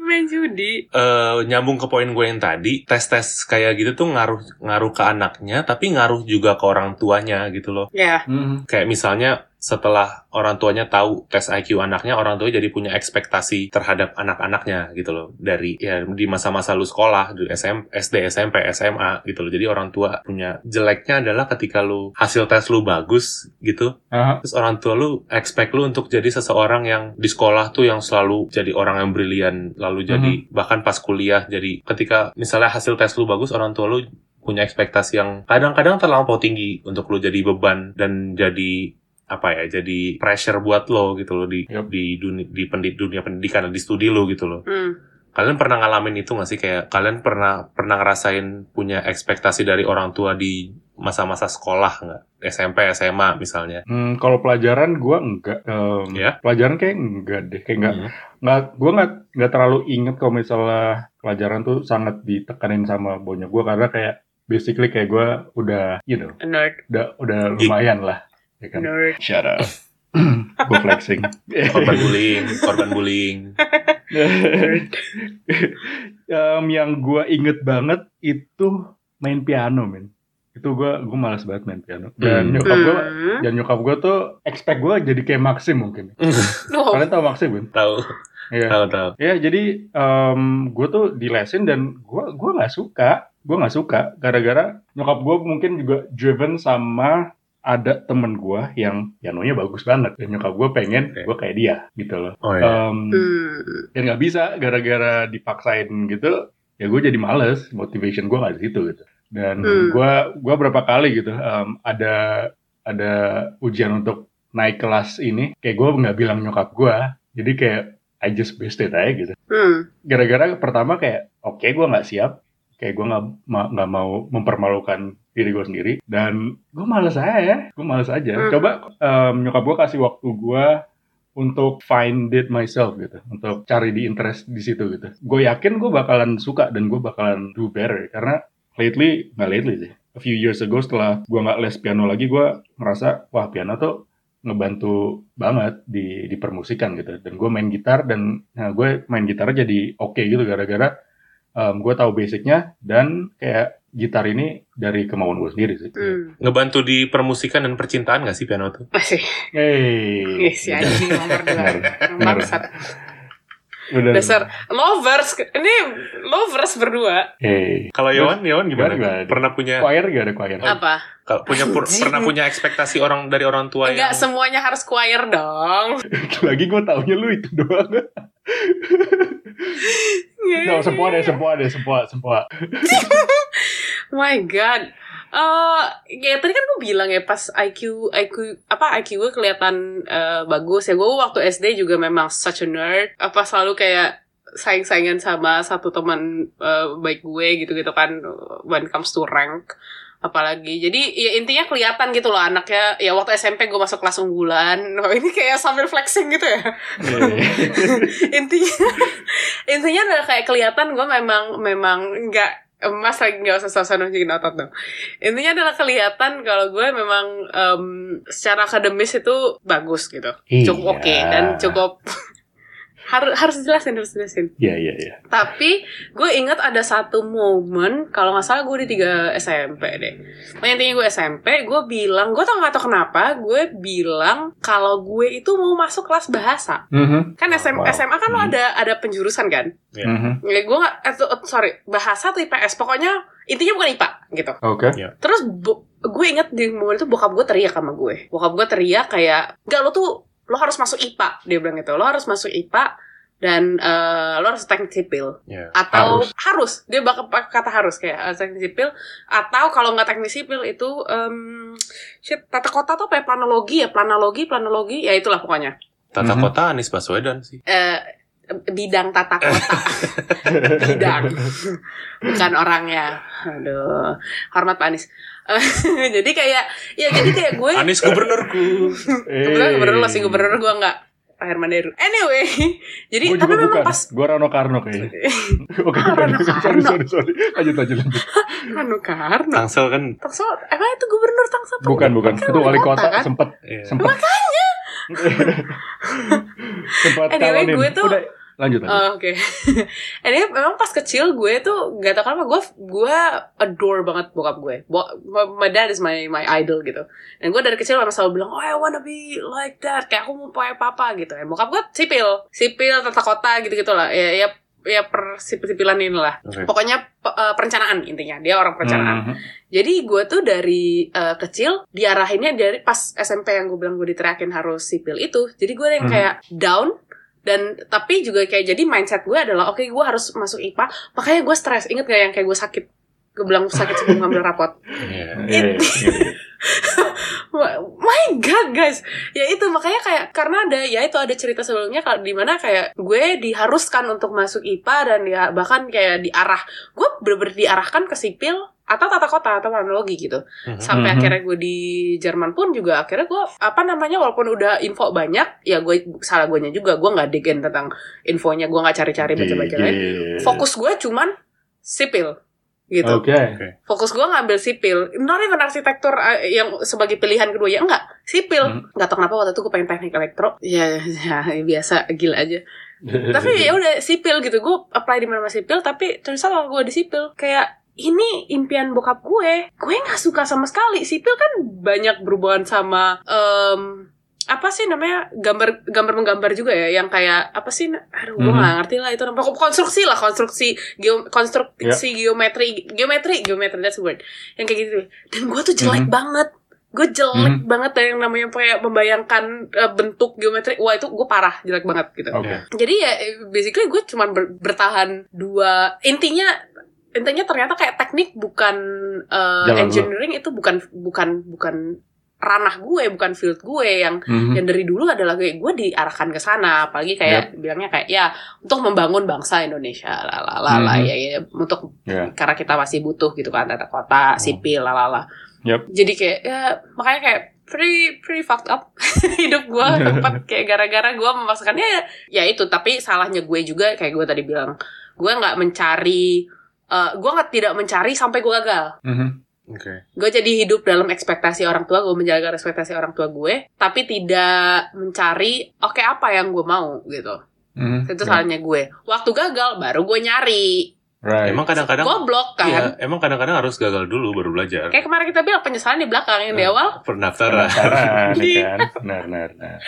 Main judi. Eh, nyambung ke poin gue yang tadi tes tes kayak gitu tuh ngaruh ngaruh ke anaknya tapi ngaruh juga ke orang tuanya gitu loh Ya. Mhm. kayak misalnya setelah orang tuanya tahu tes IQ anaknya, orang tuanya jadi punya ekspektasi terhadap anak-anaknya gitu loh. Dari ya di masa-masa lu sekolah, di SM, SD, SMP, SMA gitu loh. Jadi orang tua punya jeleknya adalah ketika lu hasil tes lu bagus gitu, Aha. terus orang tua lu expect lu untuk jadi seseorang yang di sekolah tuh yang selalu jadi orang yang brilian, lalu jadi bahkan pas kuliah jadi ketika misalnya hasil tes lu bagus, orang tua lu punya ekspektasi yang kadang-kadang terlampau tinggi untuk lu jadi beban dan jadi apa ya jadi pressure buat lo gitu loh di Yup. di dunia di pendid, dunia pendidikan di studi lo gitu loh Hmm. kalian pernah ngalamin itu nggak sih kayak kalian pernah pernah ngerasain punya ekspektasi dari orang tua di masa-masa sekolah nggak SMP SMA misalnya Hmm, kalau pelajaran gue enggak. Em, Ya? Pelajaran kayak enggak deh, kayak enggak. Hmm. nggak gue nggak nggak terlalu inget kalau misalnya pelajaran tuh sangat ditekanin sama bonyok gue karena kayak basically kayak gue udah you know nerd. udah udah Geek. lumayan lah ya kan? Nerd. shut up. Gue flexing. Korban bullying korban bullying. Em, yang gue inget banget itu main piano men. Itu gue gue malas banget main piano. Dan Hmm. nyokap gue Hmm. dan nyokap gue tuh expect gue jadi kayak Maxim mungkin. Oh. kalian tahu Maxim kan tahu. Iya. tahu tahu. Ya jadi gue tuh di lesin dan gue gua nggak suka, gue nggak suka gara-gara nyokap gue mungkin juga driven sama ada temen gue yang pianonya bagus banget dan nyokap gue pengen Oke. gue kayak dia gitu loh. oh ya Em, Hmm. dan nggak bisa gara-gara dipaksain gitu, ya gue jadi males, motivation gue nggak di situ gitu. Dan gue gua berapa kali gitu em, ada ada ujian untuk naik kelas ini, kayak gue nggak bilang nyokap gue, jadi kayak I just it aja gitu Hmm. gara-gara pertama kayak oke gue nggak siap kayak gue nggak ma- nggak mau mempermalukan diri gue sendiri. Dan gue males aja ya. Gue males aja. Hmm. coba em, nyokap gue kasih waktu gue untuk find it myself gitu. Untuk cari di interest di situ gitu. Gue yakin gue bakalan suka dan gue bakalan do better. Karena lately nggak lately sih. A few years ago setelah gue nggak les piano lagi gue ngerasa wah piano tuh ngebantu banget di di permusikan gitu. Dan gue main gitar dan nah, gue main gitar jadi oke gitu gara-gara em, gue tahu basicnya dan kayak gitar ini dari kemauan gue sendiri sih. Hmm. ngebantu di permusikan dan percintaan nggak sih piano tuh Masih. Hey, si anjing nomor dua. Benar, Bangsat. Bener. Dasar lovers. Ini lovers berdua. Hey. Kalau Yowan, Yowan gimana? Gimana? Pernah punya Choir gak ada choir? Apa? kalau punya pur- pernah punya ekspektasi orang dari orang tua Enggak yang semuanya harus choir dong. Lagi gue taunya lu itu doang. No, semua deh, semua deh, semua, semua. my god. Eh, ya tadi kan gue bilang ya pas IQ IQ apa IQ gue kelihatan eh, bagus ya. Gue waktu SD juga memang such a nerd. Apa selalu kayak saing-saingan sama satu teman eh, baik gue gitu gitu kan when it comes to rank. Apalagi jadi ya intinya kelihatan gitu loh anaknya. Ya waktu SMP gue masuk kelas unggulan. Oh, ini kayak sambil flexing gitu ya. Intinya intinya adalah kayak kelihatan gue memang memang nggak emas lagi nggak usah sosok nunjukin otot dong intinya adalah kelihatan kalau gue memang em, secara akademis itu bagus gitu cukup Iya. oke dan cukup harus harus jelasin harus jelasin Iya, iya, iya. tapi gue ingat ada satu momen kalau nggak salah gue di tiga SMP deh. Pokoknya intinya gue SMP, gue bilang, gue tau nggak tau kenapa, gue bilang kalau gue itu mau masuk kelas bahasa. Mhm. Kan SM, Wow. SMA kan lo Hmm. ada ada penjurusan kan? Ya. Mhm. Ya, gue nggak, eh, sorry, bahasa atau IPS, pokoknya intinya bukan IPA gitu. Oke. Terus bo- gue inget di momen itu bokap gue teriak sama gue. Bokap gue teriak kayak, nggak lo tuh lo harus masuk IPA dia bilang gitu. Lo harus masuk IPA dan eh, lo harus teknik sipil. Ya. atau Harus. harus, dia bakal pakai kata harus kayak eh, teknik sipil. Atau kalau nggak teknik sipil itu em, shit tata kota tuh apa ya? Planologi ya? Planologi planologi. Ya itulah pokoknya. Tata Mhm. kota Anies Baswedan sih. Eh, bidang tata kota. Bidang. Bukan orangnya aduh. Hormat Pak Anies. Eh, jadi kayak ya jadi kayak gue Anies gubernurku. kebetulan gubernur lo sih gubernur gue nggak Pak Herman Deru anyway jadi Gue tapi juga memang bukan. pas Gue Rano Karno kayaknya. Oke, bukan. Rano sorry, Karno. sorry, sorry. Lanjut, lanjut, lanjut. Rano Karno Tangsel kan. Tangsel emang itu gubernur Tangsel tuh Bukan, bukan. kan Itu wali kota, kan? sempet. Iya. Sempet. Makanya. sempet Anyway, gue tuh- Udah, lanjut, lanjut. Oh, Oke. Ini memang pas kecil gue tuh gak tau kenapa gue gue adore banget bokap gue. Bo my, dad is my my idol gitu. Dan gue dari kecil memang selalu bilang, oh I wanna be like that. Kayak aku mau punya papa gitu. Dan bokap gue sipil, sipil tata kota gitu gitulah. Ya ya ya per sipil-sipilan inilah. Oke. Pokoknya eh, perencanaan intinya. Dia orang perencanaan. Mhm. Jadi gue tuh dari eh, kecil diarahinnya dari pas SMP yang gue bilang gue diteriakin harus sipil itu. Jadi gue yang Hmm. kayak down dan tapi juga kayak jadi mindset gue adalah oke gue harus masuk IPA. Makanya gue stres. Ingat gak yang kayak gue sakit? Gue bilang sakit sebelum ngambil rapot. Iya, iya, iya. My God guys, ya itu makanya kayak karena ada ya itu ada cerita sebelumnya kalau di mana kayak gue diharuskan untuk masuk IPA dan dia bahkan kayak diarah gue bener-bener diarahkan ke sipil atau tata kota atau planologi gitu Mhm. sampai Mhm. akhirnya gue di Jerman pun juga akhirnya gue apa namanya walaupun udah info banyak ya gue salah gue juga gue nggak digin tentang infonya gue nggak cari-cari baca-baca lain Gigit. fokus gue cuman sipil gitu Oke. fokus gue ngambil sipil not even arsitektur uh, yang sebagai pilihan kedua ya enggak sipil Hmm. nggak tahu kenapa waktu itu gue pengen teknik elektro ya, ya biasa gila aja tapi ya udah sipil gitu gue apply di mana sipil tapi ternyata gue di sipil kayak ini impian bokap gue. Gue nggak suka sama sekali. Sipil kan banyak berhubungan sama em, apa sih namanya? Gambar gambar menggambar juga ya yang kayak apa sih? Aduh gue Mhm. nggak ngerti lah itu namanya. Konstruksi lah konstruksi geo, konstruksi geometri geometri geometri that's the word. Yang kayak gitu. Dan gue tuh jelek Mhm. banget. Gue jelek banget dari yang namanya kayak membayangkan eh, bentuk geometri. Wah itu gue parah jelek banget gitu. Oke. jadi ya basically gue cuman ber- bertahan dua intinya intinya ternyata kayak teknik bukan uh, Jalan engineering itu bukan bukan bukan ranah gue bukan field gue yang Mhm. yang dari dulu adalah kayak gue diarahkan ke sana apalagi kayak bilangnya kayak ya untuk membangun bangsa Indonesia lalala Mhm. ya, ya untuk Ya. karena kita masih butuh gitu kan tata kota sipil lalala Yep. jadi kayak ya makanya kayak pretty pretty fucked up hidup gue tempat kayak gara-gara gue memasukkan ya ya itu tapi salahnya gue juga kayak gue tadi bilang gue nggak mencari eh, gue nggak tidak mencari sampai gue gagal Mhm. Oke. gue jadi hidup dalam ekspektasi orang tua gue menjaga ekspektasi orang tua gue tapi tidak mencari oke apa yang gue mau gitu Mhm. itu Ya. salahnya gue waktu gagal baru gue nyari Right. Emang kadang-kadang Goblok kan. Iya, emang kadang-kadang harus gagal dulu baru belajar. Kayak kemarin kita bilang penyesalan di belakang yang di Nah. awal. Pendaftaran. Penasaran, Di- ya kan? Benar, benar, benar.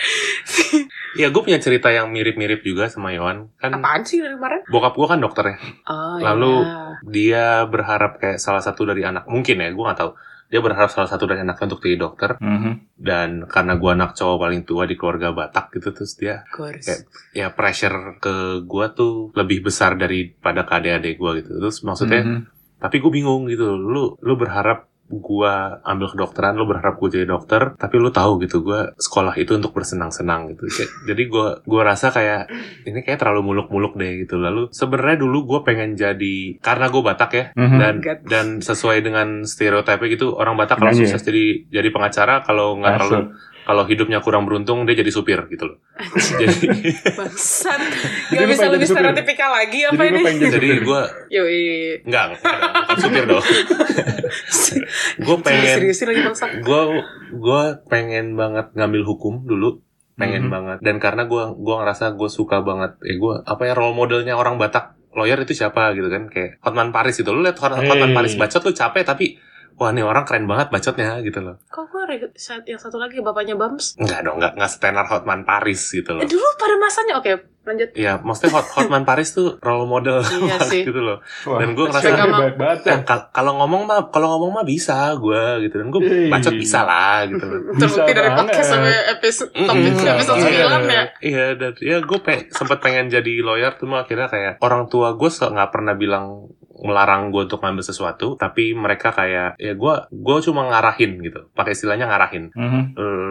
Iya, gue punya cerita yang mirip-mirip juga sama Yohan. Kan Apaan sih dari kemarin? bokap gue kan dokter ya. Oh, Lalu iya. dia berharap kayak salah satu dari anak mungkin ya, gue nggak tahu. Dia berharap salah satu dari anaknya untuk jadi dokter Mhm. dan karena gue anak cowok paling tua di keluarga Batak gitu terus dia Gua kayak ya pressure ke gue tuh lebih besar daripada ke adik-adik gue gitu. Terus maksudnya Mhm. tapi gue bingung gitu lu lu berharap gua ambil kedokteran lu berharap gue jadi dokter tapi lu tahu gitu gua sekolah itu untuk bersenang-senang gitu jadi gua gua rasa kayak ini kayak terlalu muluk-muluk deh gitu lalu sebenarnya dulu gue pengen jadi karena gue Batak ya Mhm. dan God. dan sesuai dengan stereotipnya gitu orang Batak kalau Penyanyi sukses jadi jadi pengacara kalau nggak terlalu kalau hidupnya kurang beruntung dia jadi supir gitu loh jadi Bangsat. Gak lu bisa lebih stereotipikal lagi apa Jadi ini? jadi jadi gue Yoi. enggak, bukan supir dong gue pengen Seriusin lagi bangsat. gue gue pengen banget ngambil hukum dulu pengen Mhm. banget dan karena gue gua ngerasa gue suka banget eh gue apa ya role modelnya orang Batak lawyer itu siapa gitu kan kayak Hotman Paris gitu lu lihat Hot- Hotman Hey. Paris bacot lu capek tapi wah nih orang keren banget bacotnya gitu loh Kok gue yang satu lagi bapaknya Bams? enggak dong enggak enggak setenar Hotman Paris gitu loh Eh, dulu pada masanya oke lanjut. Iya, maksudnya Hot, Hotman Paris tuh role model Iya banget sih. gitu loh. Wah, Dan gua ngerasa- Spencer Gak mau- baik banget ya. Dan kal- kalau ngomong mah kalau ngomong mah bisa gue gitu dan gue Hey. bacot bisa lah gitu loh. Terbukti dari podcast sampai episode topik Mm-mm. episode Iya. 9 ya. Iya, dan ya gue pe sempat pengen jadi lawyer tuh akhirnya kayak orang tua gue nggak pernah bilang melarang gue untuk ngambil sesuatu, tapi mereka kayak ya gue gue cuma ngarahin gitu, pakai istilahnya ngarahin. Mhm.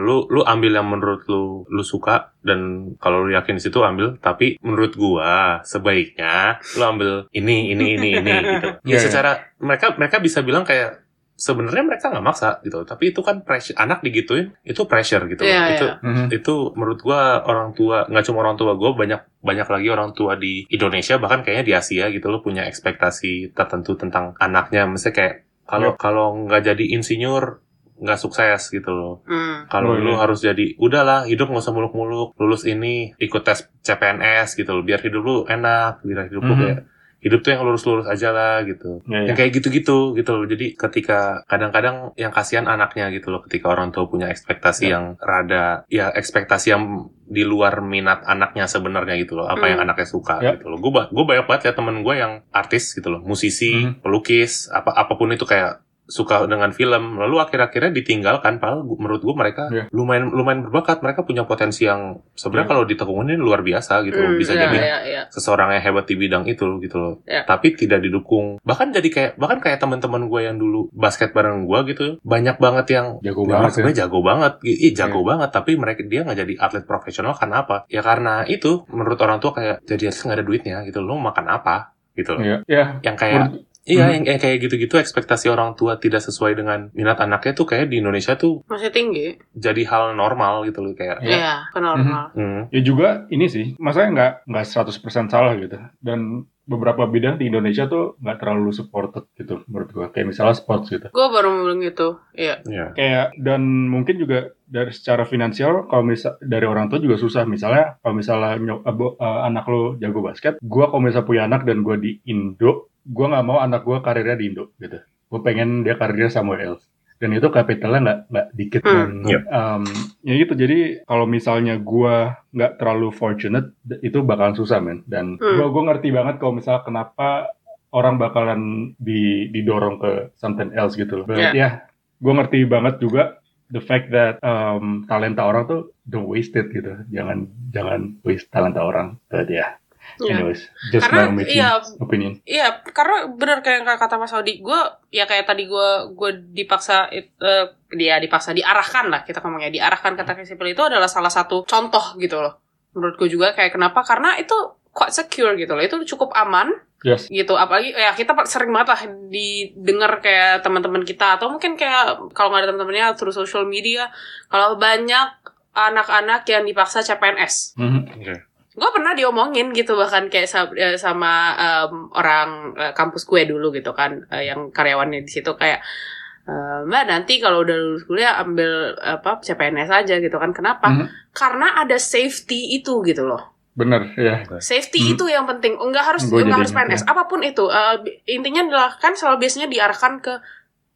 Lu lu ambil yang menurut lu lu suka dan kalau lu yakin di situ ambil, tapi menurut gua sebaiknya lu ambil ini ini ini ini gitu. Ya secara mereka mereka bisa bilang kayak sebenarnya mereka nggak maksa gitu, tapi itu kan pressure anak digituin itu pressure gitu. loh. Iya, itu iya. Mhm. itu menurut gua orang tua nggak cuma orang tua gue banyak banyak lagi orang tua di Indonesia bahkan kayaknya di Asia gitu lo punya ekspektasi tertentu tentang anaknya misalnya kayak kalau Yep. kalau nggak jadi insinyur nggak sukses gitu loh Hmm. kalau Oh, lu iya. harus jadi udahlah hidup nggak usah muluk-muluk lulus ini ikut tes CPNS gitu loh biar hidup lu enak biar hidup lu Mhm. kayak hidup tuh yang lurus-lurus aja lah gitu Iya, iya. yang kayak gitu-gitu gitu loh. Jadi ketika kadang-kadang yang kasihan anaknya gitu loh ketika orang tua punya ekspektasi Ya. yang rada ya ekspektasi yang di luar minat anaknya sebenarnya gitu loh. Apa Hmm. yang anaknya suka Ya. gitu loh. Gue gue banyak banget ya temen gue yang artis gitu loh, musisi, Mhm. pelukis, apa apa pun itu kayak suka dengan film lalu akhir-akhirnya ditinggalkan padahal menurut gue mereka Ya. lumayan lumayan berbakat mereka punya potensi yang sebenarnya Ya. kalau ditekunin luar biasa gitu loh Hmm, bisa iya, jadi iya, iya. seseorang yang hebat di bidang itu gitu loh. Ya. Tapi tidak didukung. Bahkan jadi kayak bahkan kayak teman-teman gue yang dulu basket bareng gue gitu, banyak banget yang Jago dia banget ya. sebenarnya jago banget, Ih, jago banget. Tapi mereka dia nggak jadi atlet profesional karena apa? Ya karena itu menurut orang tua kayak jadi atlet nggak ada duitnya gitu. Lo makan apa? Gitu loh. Iya. Iya. Yang kayak Menurut- Iya, Hmm. yang, yang kayak gitu-gitu ekspektasi orang tua tidak sesuai dengan minat anaknya tuh kayak di Indonesia tuh Masih tinggi. jadi hal normal gitu loh kayak. Iya. Iya, kan normal. Hmm. Ya juga ini sih, masalahnya nggak nggak 100% salah gitu. Dan beberapa bidang di Indonesia tuh nggak terlalu supported gitu menurut gua. Kayak misalnya sports gitu. Gue baru bilang gitu. Iya. Iya. Kayak dan mungkin juga dari secara finansial kalau misal dari orang tua juga susah. Misalnya kalau misalnya eh, anak lo jago basket, gua kalau misalnya punya anak dan gua di Indo, gua nggak mau anak gua karirnya di Indo gitu. Gue pengen dia karirnya somewhere else. Dan itu kapitalnya nggak nggak dikit Hmm. dan Yep. um, ya gitu. Jadi kalau misalnya gua nggak terlalu fortunate, itu bakalan susah men. Dan Hmm. gua gua ngerti banget kalau misalnya kenapa orang bakalan di, didorong ke something else gitu loh. But Yeah. ya, gue ngerti banget juga the fact that um, talenta orang tuh don't waste it gitu. Jangan jangan waste talenta orang. But ya, Iya. anyways, just Karena, my iya, opinion. Iya, karena bener kayak yang kata Mas Audi, gue ya kayak tadi gue gue dipaksa eh, dia dipaksa diarahkan lah kita ngomongnya diarahkan teknik sipil itu adalah salah satu contoh gitu loh. Menurut gue juga kayak kenapa? Karena itu quite secure gitu loh. Itu cukup aman Yes. gitu. Apalagi ya kita sering banget lah didengar kayak teman-teman kita atau mungkin kayak kalau nggak ada teman-temannya through social media kalau banyak anak-anak yang dipaksa CPNS Mhm. Oke. Gue pernah diomongin gitu bahkan kayak eh, sama em, orang eh, kampus gue dulu gitu kan eh, yang karyawannya di situ kayak mbak nanti kalau udah lulus kuliah ambil apa CPNS aja gitu kan kenapa Mhm. karena ada safety itu gitu loh Bener, ya. Safety Hmm. itu yang penting. Enggak harus Gua enggak jadi harus PNS, apa pun itu. Bi- intinya adalah kan selalu biasanya diarahkan ke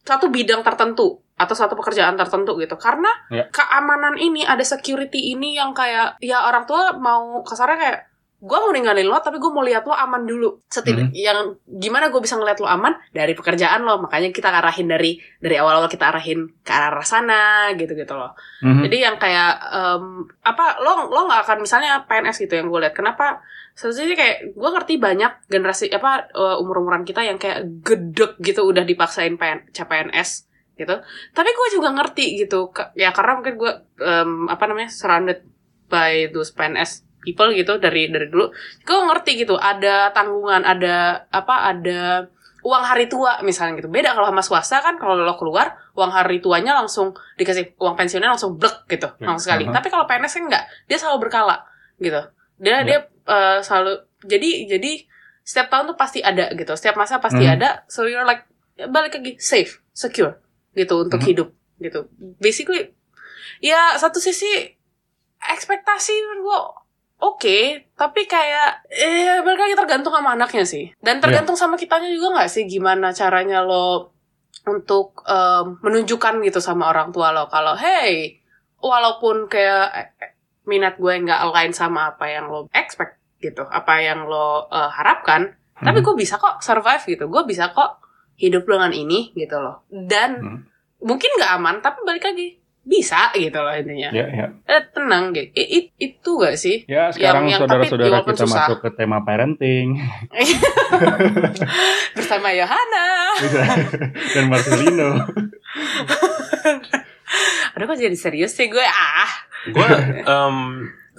satu bidang tertentu atau satu pekerjaan tertentu gitu. Karena Ya. keamanan ini ada security ini yang kayak ya orang tua mau kasarnya kayak gue mau ninggalin lo tapi gue mau lihat lo aman dulu Hmm. Setidak yang gimana gue bisa ngeliat lo aman dari pekerjaan lo makanya kita arahin dari dari awal-awal kita arahin ke arah sana gitu gitu loh Mhm. jadi yang kayak em, apa lo lo nggak akan misalnya PNS gitu yang gue lihat kenapa sebenarnya kayak gue ngerti banyak generasi apa umur umuran kita yang kayak gedek gitu udah dipaksain PN, CPNS gitu. Tapi gue juga ngerti gitu ya karena mungkin gue em, apa namanya surrounded by those PNS people gitu dari dari dulu. Gue ngerti gitu ada tanggungan ada apa ada uang hari tua misalnya gitu. Beda kalau sama swasta kan kalau lo keluar uang hari tuanya langsung dikasih uang pensiunnya langsung blek gitu Ya, langsung sekali. aha. tapi kalau PNS kan enggak dia selalu berkala gitu. Dia Ya. dia eh, selalu jadi jadi setiap tahun tuh pasti ada gitu. Setiap masa pasti Hmm. ada so you're like balik lagi safe secure gitu untuk Hmm. hidup gitu. Basically ya satu sisi ekspektasi gue oke tapi kayak eh lagi tergantung sama anaknya sih. Dan tergantung sama kitanya juga nggak sih gimana caranya lo untuk em, menunjukkan gitu sama orang tua lo. Kalau hey walaupun kayak eh, eh, minat gue nggak align sama apa yang lo expect gitu apa yang lo eh, harapkan tapi Mhm. gue bisa kok survive gitu. Gue bisa kok hidup dengan ini gitu loh. Dan Hmm. mungkin nggak aman tapi balik lagi bisa gitu loh intinya. Ya, ya. eh, tenang gitu. I- i- itu gak sih? Ya, sekarang saudara-saudara kita susah. masuk ke tema parenting. Bersama Yohana. Dan Marcelino. aduh kok jadi serius sih gue? Ah. Gue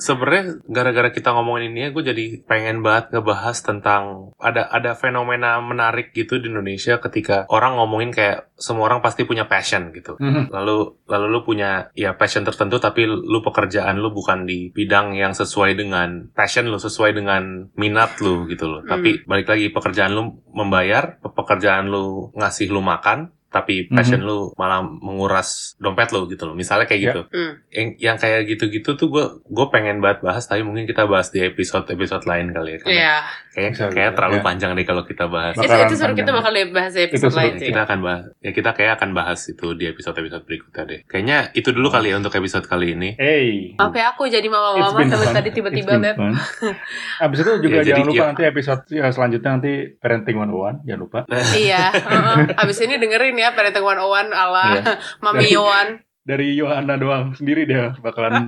sebenarnya gara-gara kita ngomongin ini ya gue jadi pengen banget ngebahas tentang ada ada fenomena menarik gitu di Indonesia ketika orang ngomongin kayak semua orang pasti punya passion gitu Mhm. lalu lalu lu punya ya passion tertentu tapi lu pekerjaan lu bukan di bidang yang sesuai dengan passion lu sesuai dengan minat lu gitu loh Hmm. tapi balik lagi pekerjaan lu membayar pekerjaan lu ngasih lu makan tapi passion lu malah menguras dompet lu gitu loh. Misalnya kayak Ya. gitu. Hmm. yang, yang kayak gitu-gitu tuh gue gue pengen banget bahas tapi mungkin kita bahas di episode episode lain kali ya karena Iya, kayak Bisa, kayak bisa, terlalu ya. panjang deh kalau kita bahas itu itu seru kita bakal bahas Itu episode lain Ya, sih. kita akan bahas ya kita kayak akan bahas itu di episode episode berikutnya deh kayaknya itu dulu kali ya untuk episode kali ini Hey. Apa ya aku jadi mama-mama fun. tadi tiba-tiba beb. Abis itu juga Ya, jadi, jangan lupa ya. nanti episode ya, selanjutnya nanti parenting 101 jangan lupa. iya, heeh. abis ini dengerin ya Parenting 101 ala Iya. Mami Yohan. Dari Yohana doang sendiri dia bakalan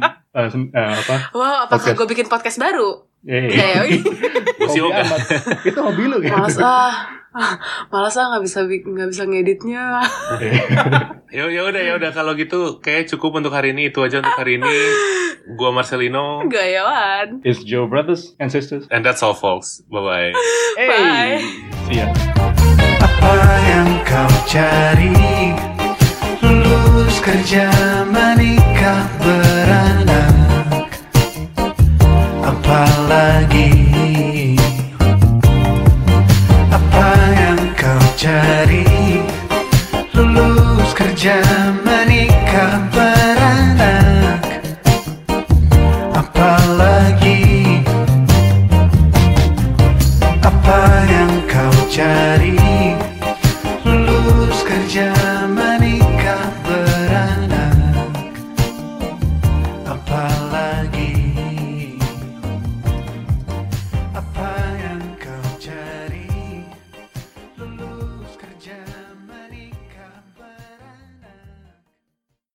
sen- eh, apa? Wow, apakah gue bikin podcast baru? Hey. Kayak Gue sih Hobi amat. Itu hobi lu kan? Males ah, malas ah nggak bisa nggak bisa ngeditnya. ya ya udah ya udah kalau gitu kayak cukup untuk hari ini itu aja untuk hari ini gua Marcelino Gayawan. It's Joe brothers and sisters. and that's all folks bye bye Hey. Bye. See ya. Apa yang kau cari Lulus kerja menikah beranak apa lagi? Apa yang kau cari? Lulus kerja menikah beranak. Apa lagi? Apa yang kau cari?